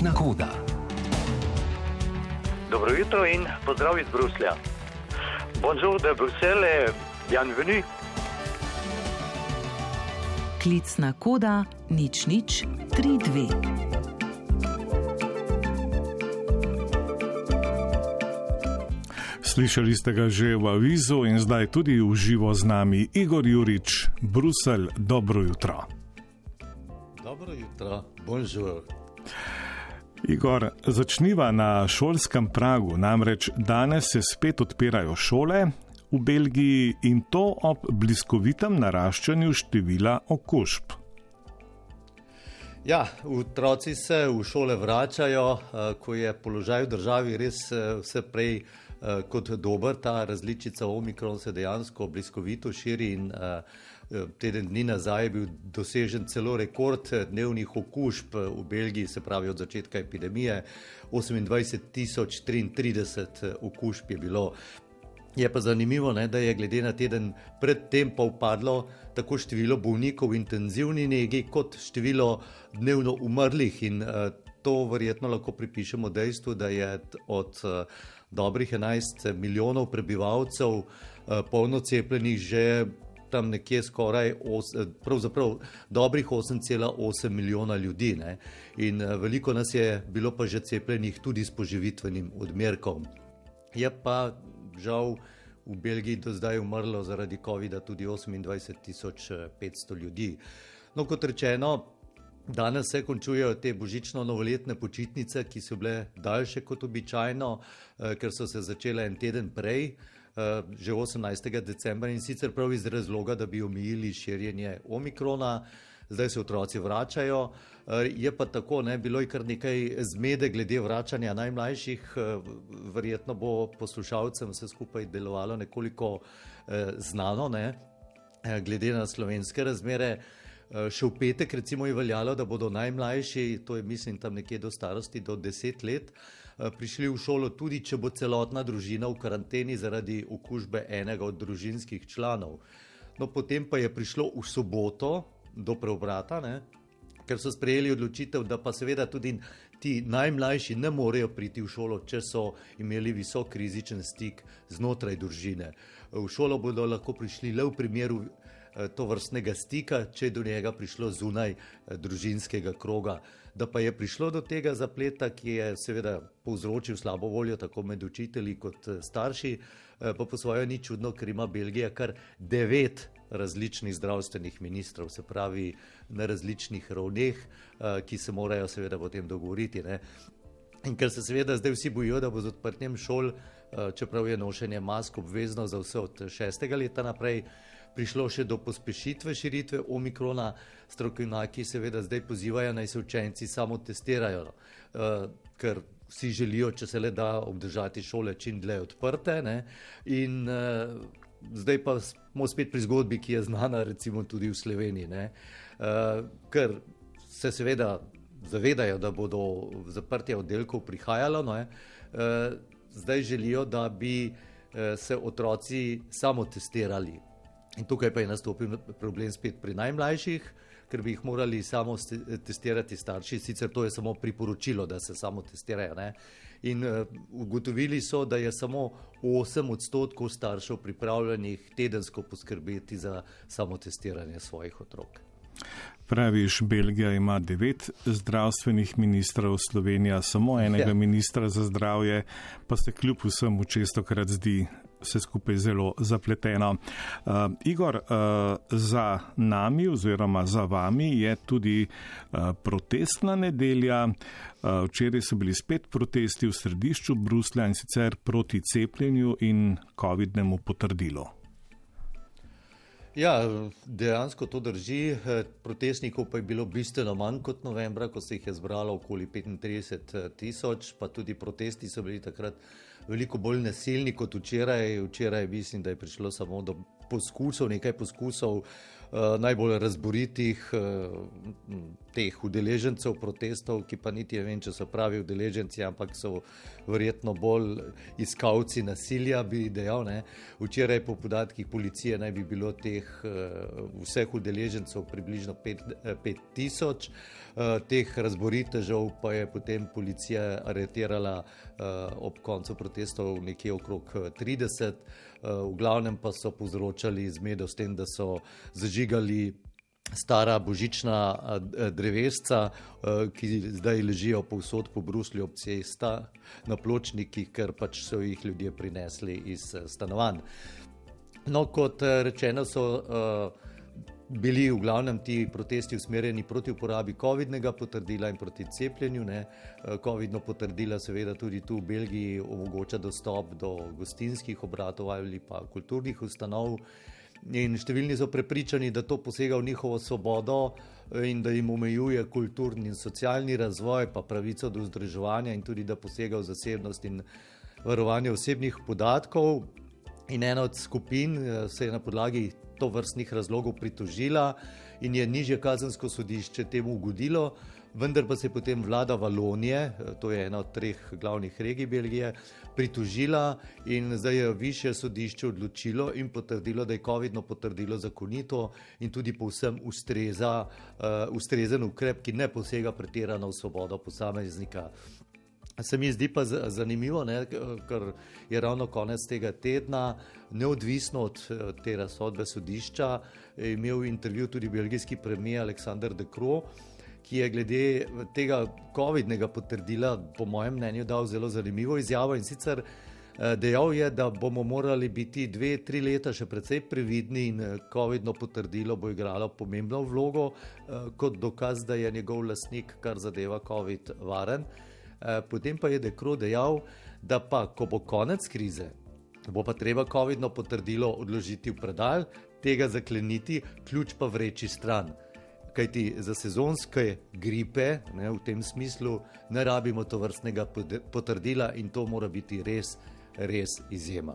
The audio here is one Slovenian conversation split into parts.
Klicna koda. Dobro jutro in pozdrav iz Bruslja. Bonjour de Bruxelles, bienvenue. Klicna koda nič nič 32. Slišali ste ga že v avizu in zdaj tudi v živo z nami Igor Jurič, Bruselj, dobro jutro. Dobro jutro, bonjour. Igor, začniva na šolskem pragu, namreč danes se spet odpirajo šole v Belgiji in to ob bliskovitem naraščanju števila okužb. Ja, otroci se v šole vračajo, eh, ko je položaj v državi res eh, vse prej kot dober. Ta različica Omikron se dejansko bliskovito širi in uh, teden dni nazaj je bil dosežen celo rekord dnevnih okužb v Belgiji, se pravi od začetka epidemije. 28.033 okužb je bilo. Je pa zanimivo, ne, da je glede na teden predtem pa upadlo tako število bolnikov v intenzivni negi, kot število dnevno umrlih. In uh, to verjetno lahko pripišemo dejstvu, da je od uh, dobrih 11 milijonov prebivalcev, eh, polno cepljenih, že tam nekje skoraj, os, eh, pravzaprav dobrih 8,8 milijona ljudi. Ne? In eh, veliko nas je bilo pa že cepljenih tudi s poživitvenim odmerkom. Je pa žal v Belgiji do zdaj umrlo zaradi COVID-a tudi 28.500 ljudi. No, kot rečeno, Danes se končujejo te božično-novoletne počitnice, ki so bile daljše kot običajno, eh, ker so se začele en teden prej, eh, že 18. decembra in sicer prav iz razloga, da bi omejili širjenje omikrona. Zdaj se otroci vračajo, eh, je pa tako, ne, bilo je kar nekaj zmede glede vračanja najmlajših, verjetno bo poslušalcem vse skupaj delovalo nekoliko znano, ne, glede na slovenske razmere. Eh, še v petek, recimo, je veljalo, da bodo najmlajši, to je mislim tam nekje do starosti, do deset let, eh, prišli v šolo, tudi če bo celotna družina v karanteni zaradi okužbe enega od družinskih članov. No, potem pa je prišlo v soboto do preobrata, ne? ker so sprejeli odločitev, da pa seveda tudi ti najmlajši ne morejo priti v šolo, če so imeli visok rizičen stik znotraj družine. V šolo bodo lahko prišli le v primeru to vrstnega stika, če je do njega prišlo zunaj eh, družinskega kroga. Da pa je prišlo do tega zapleta, ki je seveda povzročil slabo voljo tako med učitelji kot eh, starši, pa po svojo ni čudno, ker ima Belgija kar devet različnih zdravstvenih ministrov, se pravi na različnih ravneh, ki se morajo seveda potem dogovoriti. Ne. In ker se seveda zdaj vsi bojijo, da bo z odprtjem šol, čeprav je nošenje mask obvezno za vse od šestega leta naprej, prišlo še do pospešitve širitve omikrona, strokovnjaki seveda zdaj pozivajo naj se učenci samo testirajo, uh, ker vsi želijo, če se le da, obdržati šole čim dlje odprte. Ne? In uh, zdaj pa smo spet pri zgodbi, ki je znana recimo tudi v Sloveniji, uh, ker se seveda zavedajo, da bodo zaprtje oddelkov prihajalo, no, zdaj želijo, da bi se otroci samo testirali, In tukaj pa je nastopil problem spet pri najmlajših, ker bi jih morali samo testirati starši, sicer to je samo priporočilo, da se samo testirajo. Ne? In uh, ugotovili so, da je samo 8 odstotkov staršev pripravljenih tedensko poskrbeti za samo testiranje svojih otrok. Praviš, Belgija ima devet zdravstvenih ministrov, Slovenija samo enega ja. ministra za zdravje, pa se kljub vsemu često krat zdi vse skupaj zelo zapleteno. Uh, Igor, uh, za nami oziroma za vami je tudi uh, protestna nedelja. Uh, včeraj so bili spet protesti v središču Bruslja in sicer proti cepljenju in COVID-nemu potrdilu. Ja, dejansko to drži. Protestnikov pa je bilo bistveno manj kot novembra, ko se jih je zbralo okoli 35 tisoč, pa tudi protesti so bili takrat veliko bolj nasilni kot včeraj. Včeraj mislim, da je prišlo samo do poskusov, nekaj poskusov uh, najbolj razboritih uh, teh udeležencev protestov, ki pa niti ne vem, če so pravi udeleženci, ampak so verjetno bolj iskalci nasilja, bi dejal. Ne. Včeraj po podatkih policije naj bi bilo teh vseh udeležencev približno 5000, teh razboritežev pa je potem policija aretirala ob koncu protestov nekje okrog 30, v glavnem pa so povzročali zmedo s tem, da so zažigali stara božična drevesca, ki zdaj ležijo povsod po Bruslju ob cesta na pločnikih, ker pač so jih ljudje prinesli iz stanovanj. No, kot rečeno, so bili v glavnem ti protesti usmerjeni proti uporabi COVID-nega potrdila in proti cepljenju. Ne. COVID-no potrdila seveda tudi tu v Belgiji omogoča dostop do gostinskih obratov ali pa kulturnih ustanov. In številni so prepričani, da to posega v njihovo svobodo in da jim omejuje kulturni in socialni razvoj, pa pravico do združevanja, in tudi da posega v zasebnost in varovanje osebnih podatkov. In ena od skupin se je na podlagi to vrstnih razlogov pritožila in je nižje kazensko sodišče temu ugodilo vendar pa se je potem vlada Valonije, to je ena od treh glavnih regij Belgije, pritožila in zdaj je više sodišče odločilo in potrdilo, da je COVID-no potrdilo zakonito in tudi povsem ustreza, uh, ustrezen ukrep, ki ne posega pretirano v svobodo posameznika. Se mi zdi pa zanimivo, ne, ker je ravno konec tega tedna, neodvisno od te razsodbe sodišča, imel intervju tudi belgijski premijer Aleksandr De Croo, ki je glede tega COVID-nega potrdila, po mojem mnenju, dal zelo zanimivo izjavo in sicer eh, dejal je, da bomo morali biti dve, tri leta še precej previdni in eh, COVID-no potrdilo bo igralo pomembno vlogo eh, kot dokaz, da je njegov lasnik, kar zadeva COVID, varen. Potem pa je Dekro dejal, da pa, ko bo konec krize, bo pa treba COVID-no potrdilo odložiti v predal, tega zakleniti, ključ pa vreči stran kajti za sezonske gripe ne, v tem smislu ne rabimo to vrstnega potrdila in to mora biti res, res izjema.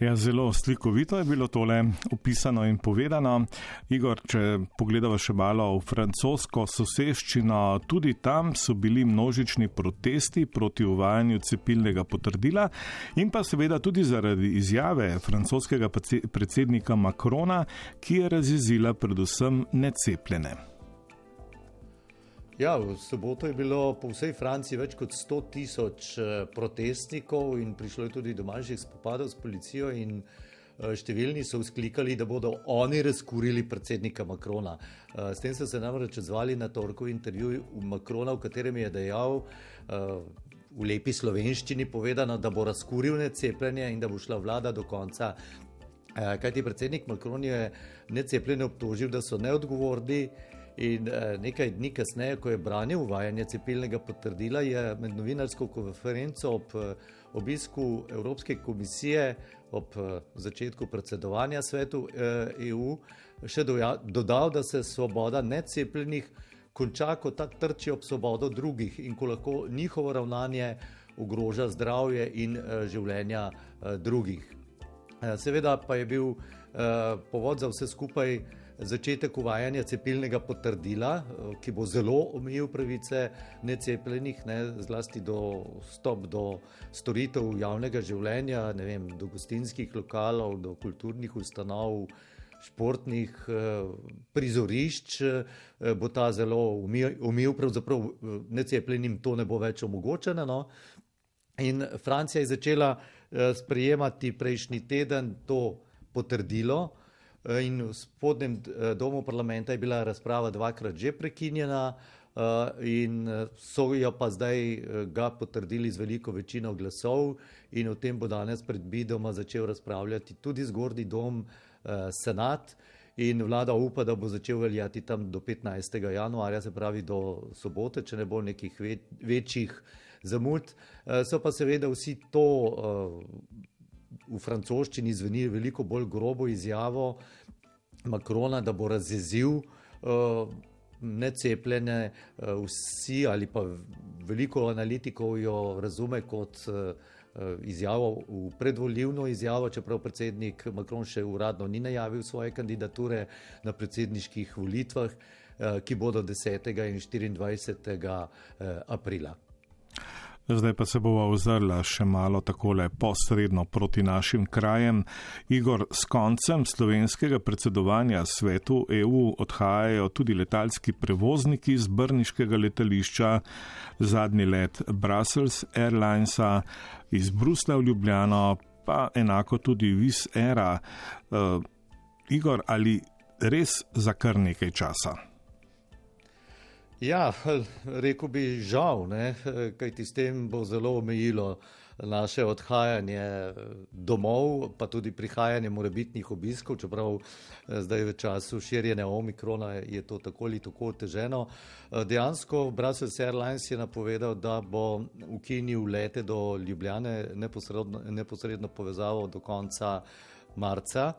Ja, zelo slikovito je bilo tole opisano in povedano. Igor, če pogledamo še malo v francosko soseščino, tudi tam so bili množični protesti proti uvajanju cepilnega potrdila in pa seveda tudi zaradi izjave francoskega predsednika Macrona, ki je razjezila predvsem necepljene. Ja, v soboto je bilo po vsej Franciji več kot 100 tisoč eh, protestnikov in prišlo je tudi do manjših spopadov s policijo. Eh, številni so vzklikali, da bodo oni razkurili predsednika Makrona. Eh, s tem so se namreč odzvali na torkov intervju Makrona, v katerem je dejal. V lepi slovenščini povedano, da bo razkuril necepljenje in da bo šla vlada do konca. Kajti predsednik Macron je necepljene obtožil, da so neodgovorni In uh, nekaj dni kasneje, ko je branil uvajanje cepilnega potrdila, je med novinarsko konferenco ob uh, obisku Evropske komisije, ob uh, začetku predsedovanja svetu EU, še doja, dodal, da se svoboda necepljenih konča, ko ta trči ob svobodo drugih in ko lahko njihovo ravnanje ogroža zdravje in življenja drugih. Seveda pa je bil povod za vse skupaj začetek uvajanja cepilnega potrdila, eh, ki bo zelo omejil pravice necepljenih, ne, zlasti do stop do storitev javnega življenja, vem, do gostinskih lokalov, do kulturnih ustanov. Športnih eh, prizorišč eh, bo ta zelo umil, pravzaprav necepljenim to ne bo več omogočeno. No? In Francija je začela sprejemati prejšnji teden to potrdilo, in v spodnjem eh, domu parlamenta je bila razprava dvakrat že prekinjena, eh, in so jo pa zdaj ga potrdili z veliko večino glasov, in o tem bo danes predvidoma začel razpravljati tudi zgornji dom, senat. In vlada upa, da bo začel veljati tam do 15. januarja, se pravi do sobote, če ne bo nekih večjih zamud. So pa seveda vsi to v francoščini zveni veliko bolj grobo izjavo Makrona, da bo razjezil uh, necepljene, uh, vsi ali pa veliko analitikov jo razume kot uh, izjavo, v predvoljivno izjavo, čeprav predsednik Makron še uradno ni najavil svoje kandidature na predsedniških volitvah. ki bodo 10. in 24. aprila. Zdaj pa se bova ozrla še malo takole posredno proti našim krajem. Igor, s koncem slovenskega predsedovanja svetu EU odhajajo tudi letalski prevozniki z brniškega letališča. Zadnji let Brussels Airlinesa iz Brusla v Ljubljano, pa enako tudi Vis Era. Uh, Igor, ali res za kar nekaj časa? Ja, rekel bi žal, kajti s tem bo zelo omejilo naše odhajanje domov, pa tudi prihajanje morebitnih obiskov, čeprav eh, zdaj v času širjenja omikrona je to tako ali tako oteženo. Eh, dejansko Brussels Airlines je napovedal, da bo ukinil lete do Ljubljane, neposredno, neposredno povezavo do konca marca.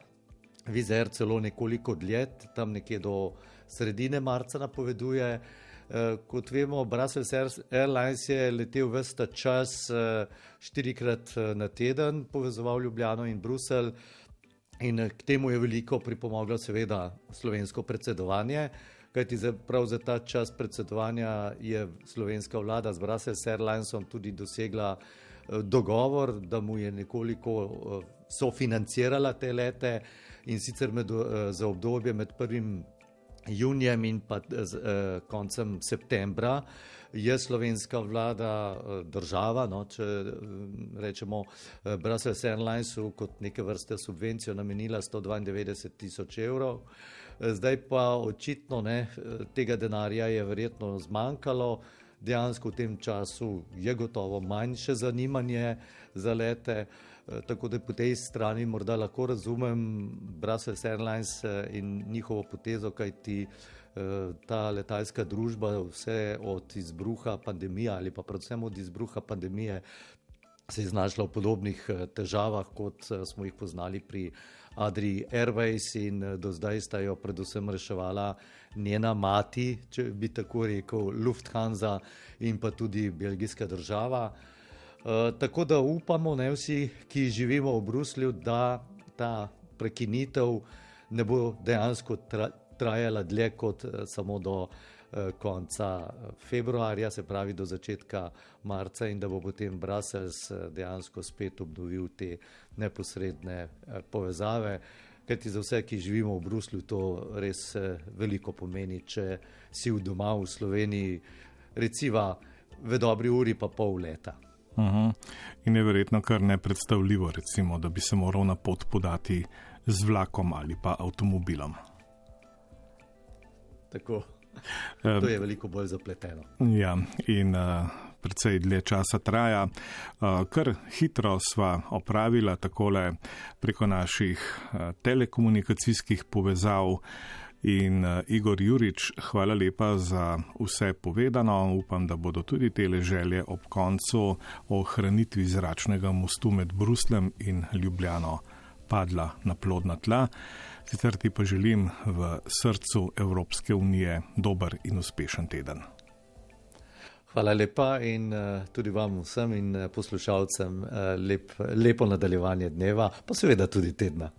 Vizer celo nekoliko dlje, tam nekje do sredine marca napoveduje. Eh, kot vemo, Brussels Airlines je letel vsta čas eh, štirikrat eh, na teden, povezoval Ljubljano in Bruselj. In k temu je veliko pripomoglo, seveda, slovensko predsedovanje, kajti za, prav za ta čas predsedovanja je slovenska vlada z Brussels Airlinesom tudi dosegla dogovor, da mu je nekoliko sofinancirala te lete in sicer med, za obdobje med prvim junijem in pa z, eh, koncem septembra je slovenska vlada eh, država, no, če eh, rečemo eh, Brussels Airlinesu kot neke vrste subvencijo namenila 192 tisoč evrov. Eh, zdaj pa očitno ne, eh, tega denarja je verjetno zmanjkalo. Dejansko v tem času je gotovo manjše zanimanje za lete. Eh, Eh, tako da po tej strani morda lahko razumem Brussels Airlines eh, in njihovo potezo, kaj ti eh, ta letalska družba vse od izbruha pandemije ali pa predvsem od izbruha pandemije se je znašla v podobnih težavah, kot smo jih poznali pri Adri Airways in do zdaj sta jo predvsem reševala njena mati, če bi tako rekel, Lufthansa in pa tudi belgijska država. Eh, tako da upamo, ne vsi, ki živimo v Bruslju, da ta prekinitev ne bo dejansko tra, trajala dlje kot uh, samo do uh, konca februarja, se pravi do začetka marca, in da bo potem Brussels uh, dejansko spet obnovil te neposredne uh, povezave. Ker ti za vse, ki živimo v Bruslju, to res veliko pomeni, če si v doma v Sloveniji, recimo v dobri uri, pa pol leta. Uh -huh. In je verjetno kar nepredstavljivo, recimo, da bi se moral na pot podati z vlakom ali pa avtomobilom. Tako. To je veliko bolj zapleteno. Ja, in uh, precej dlje časa traja. Uh, kar hitro sva opravila takole preko naših uh, telekomunikacijskih povezav. In uh, Igor Jurič, hvala lepa za vse povedano. Upam, da bodo tudi te želje ob koncu o ohranitvi zračnega mostu med Bruslem in Ljubljano padla na plodna tla. Sicer ti pa želim v srcu Evropske unije dober in uspešen teden. Hvala lepa in uh, tudi vam vsem in uh, poslušalcem lep, lepo nadaljevanje dneva, pa seveda tudi tedna.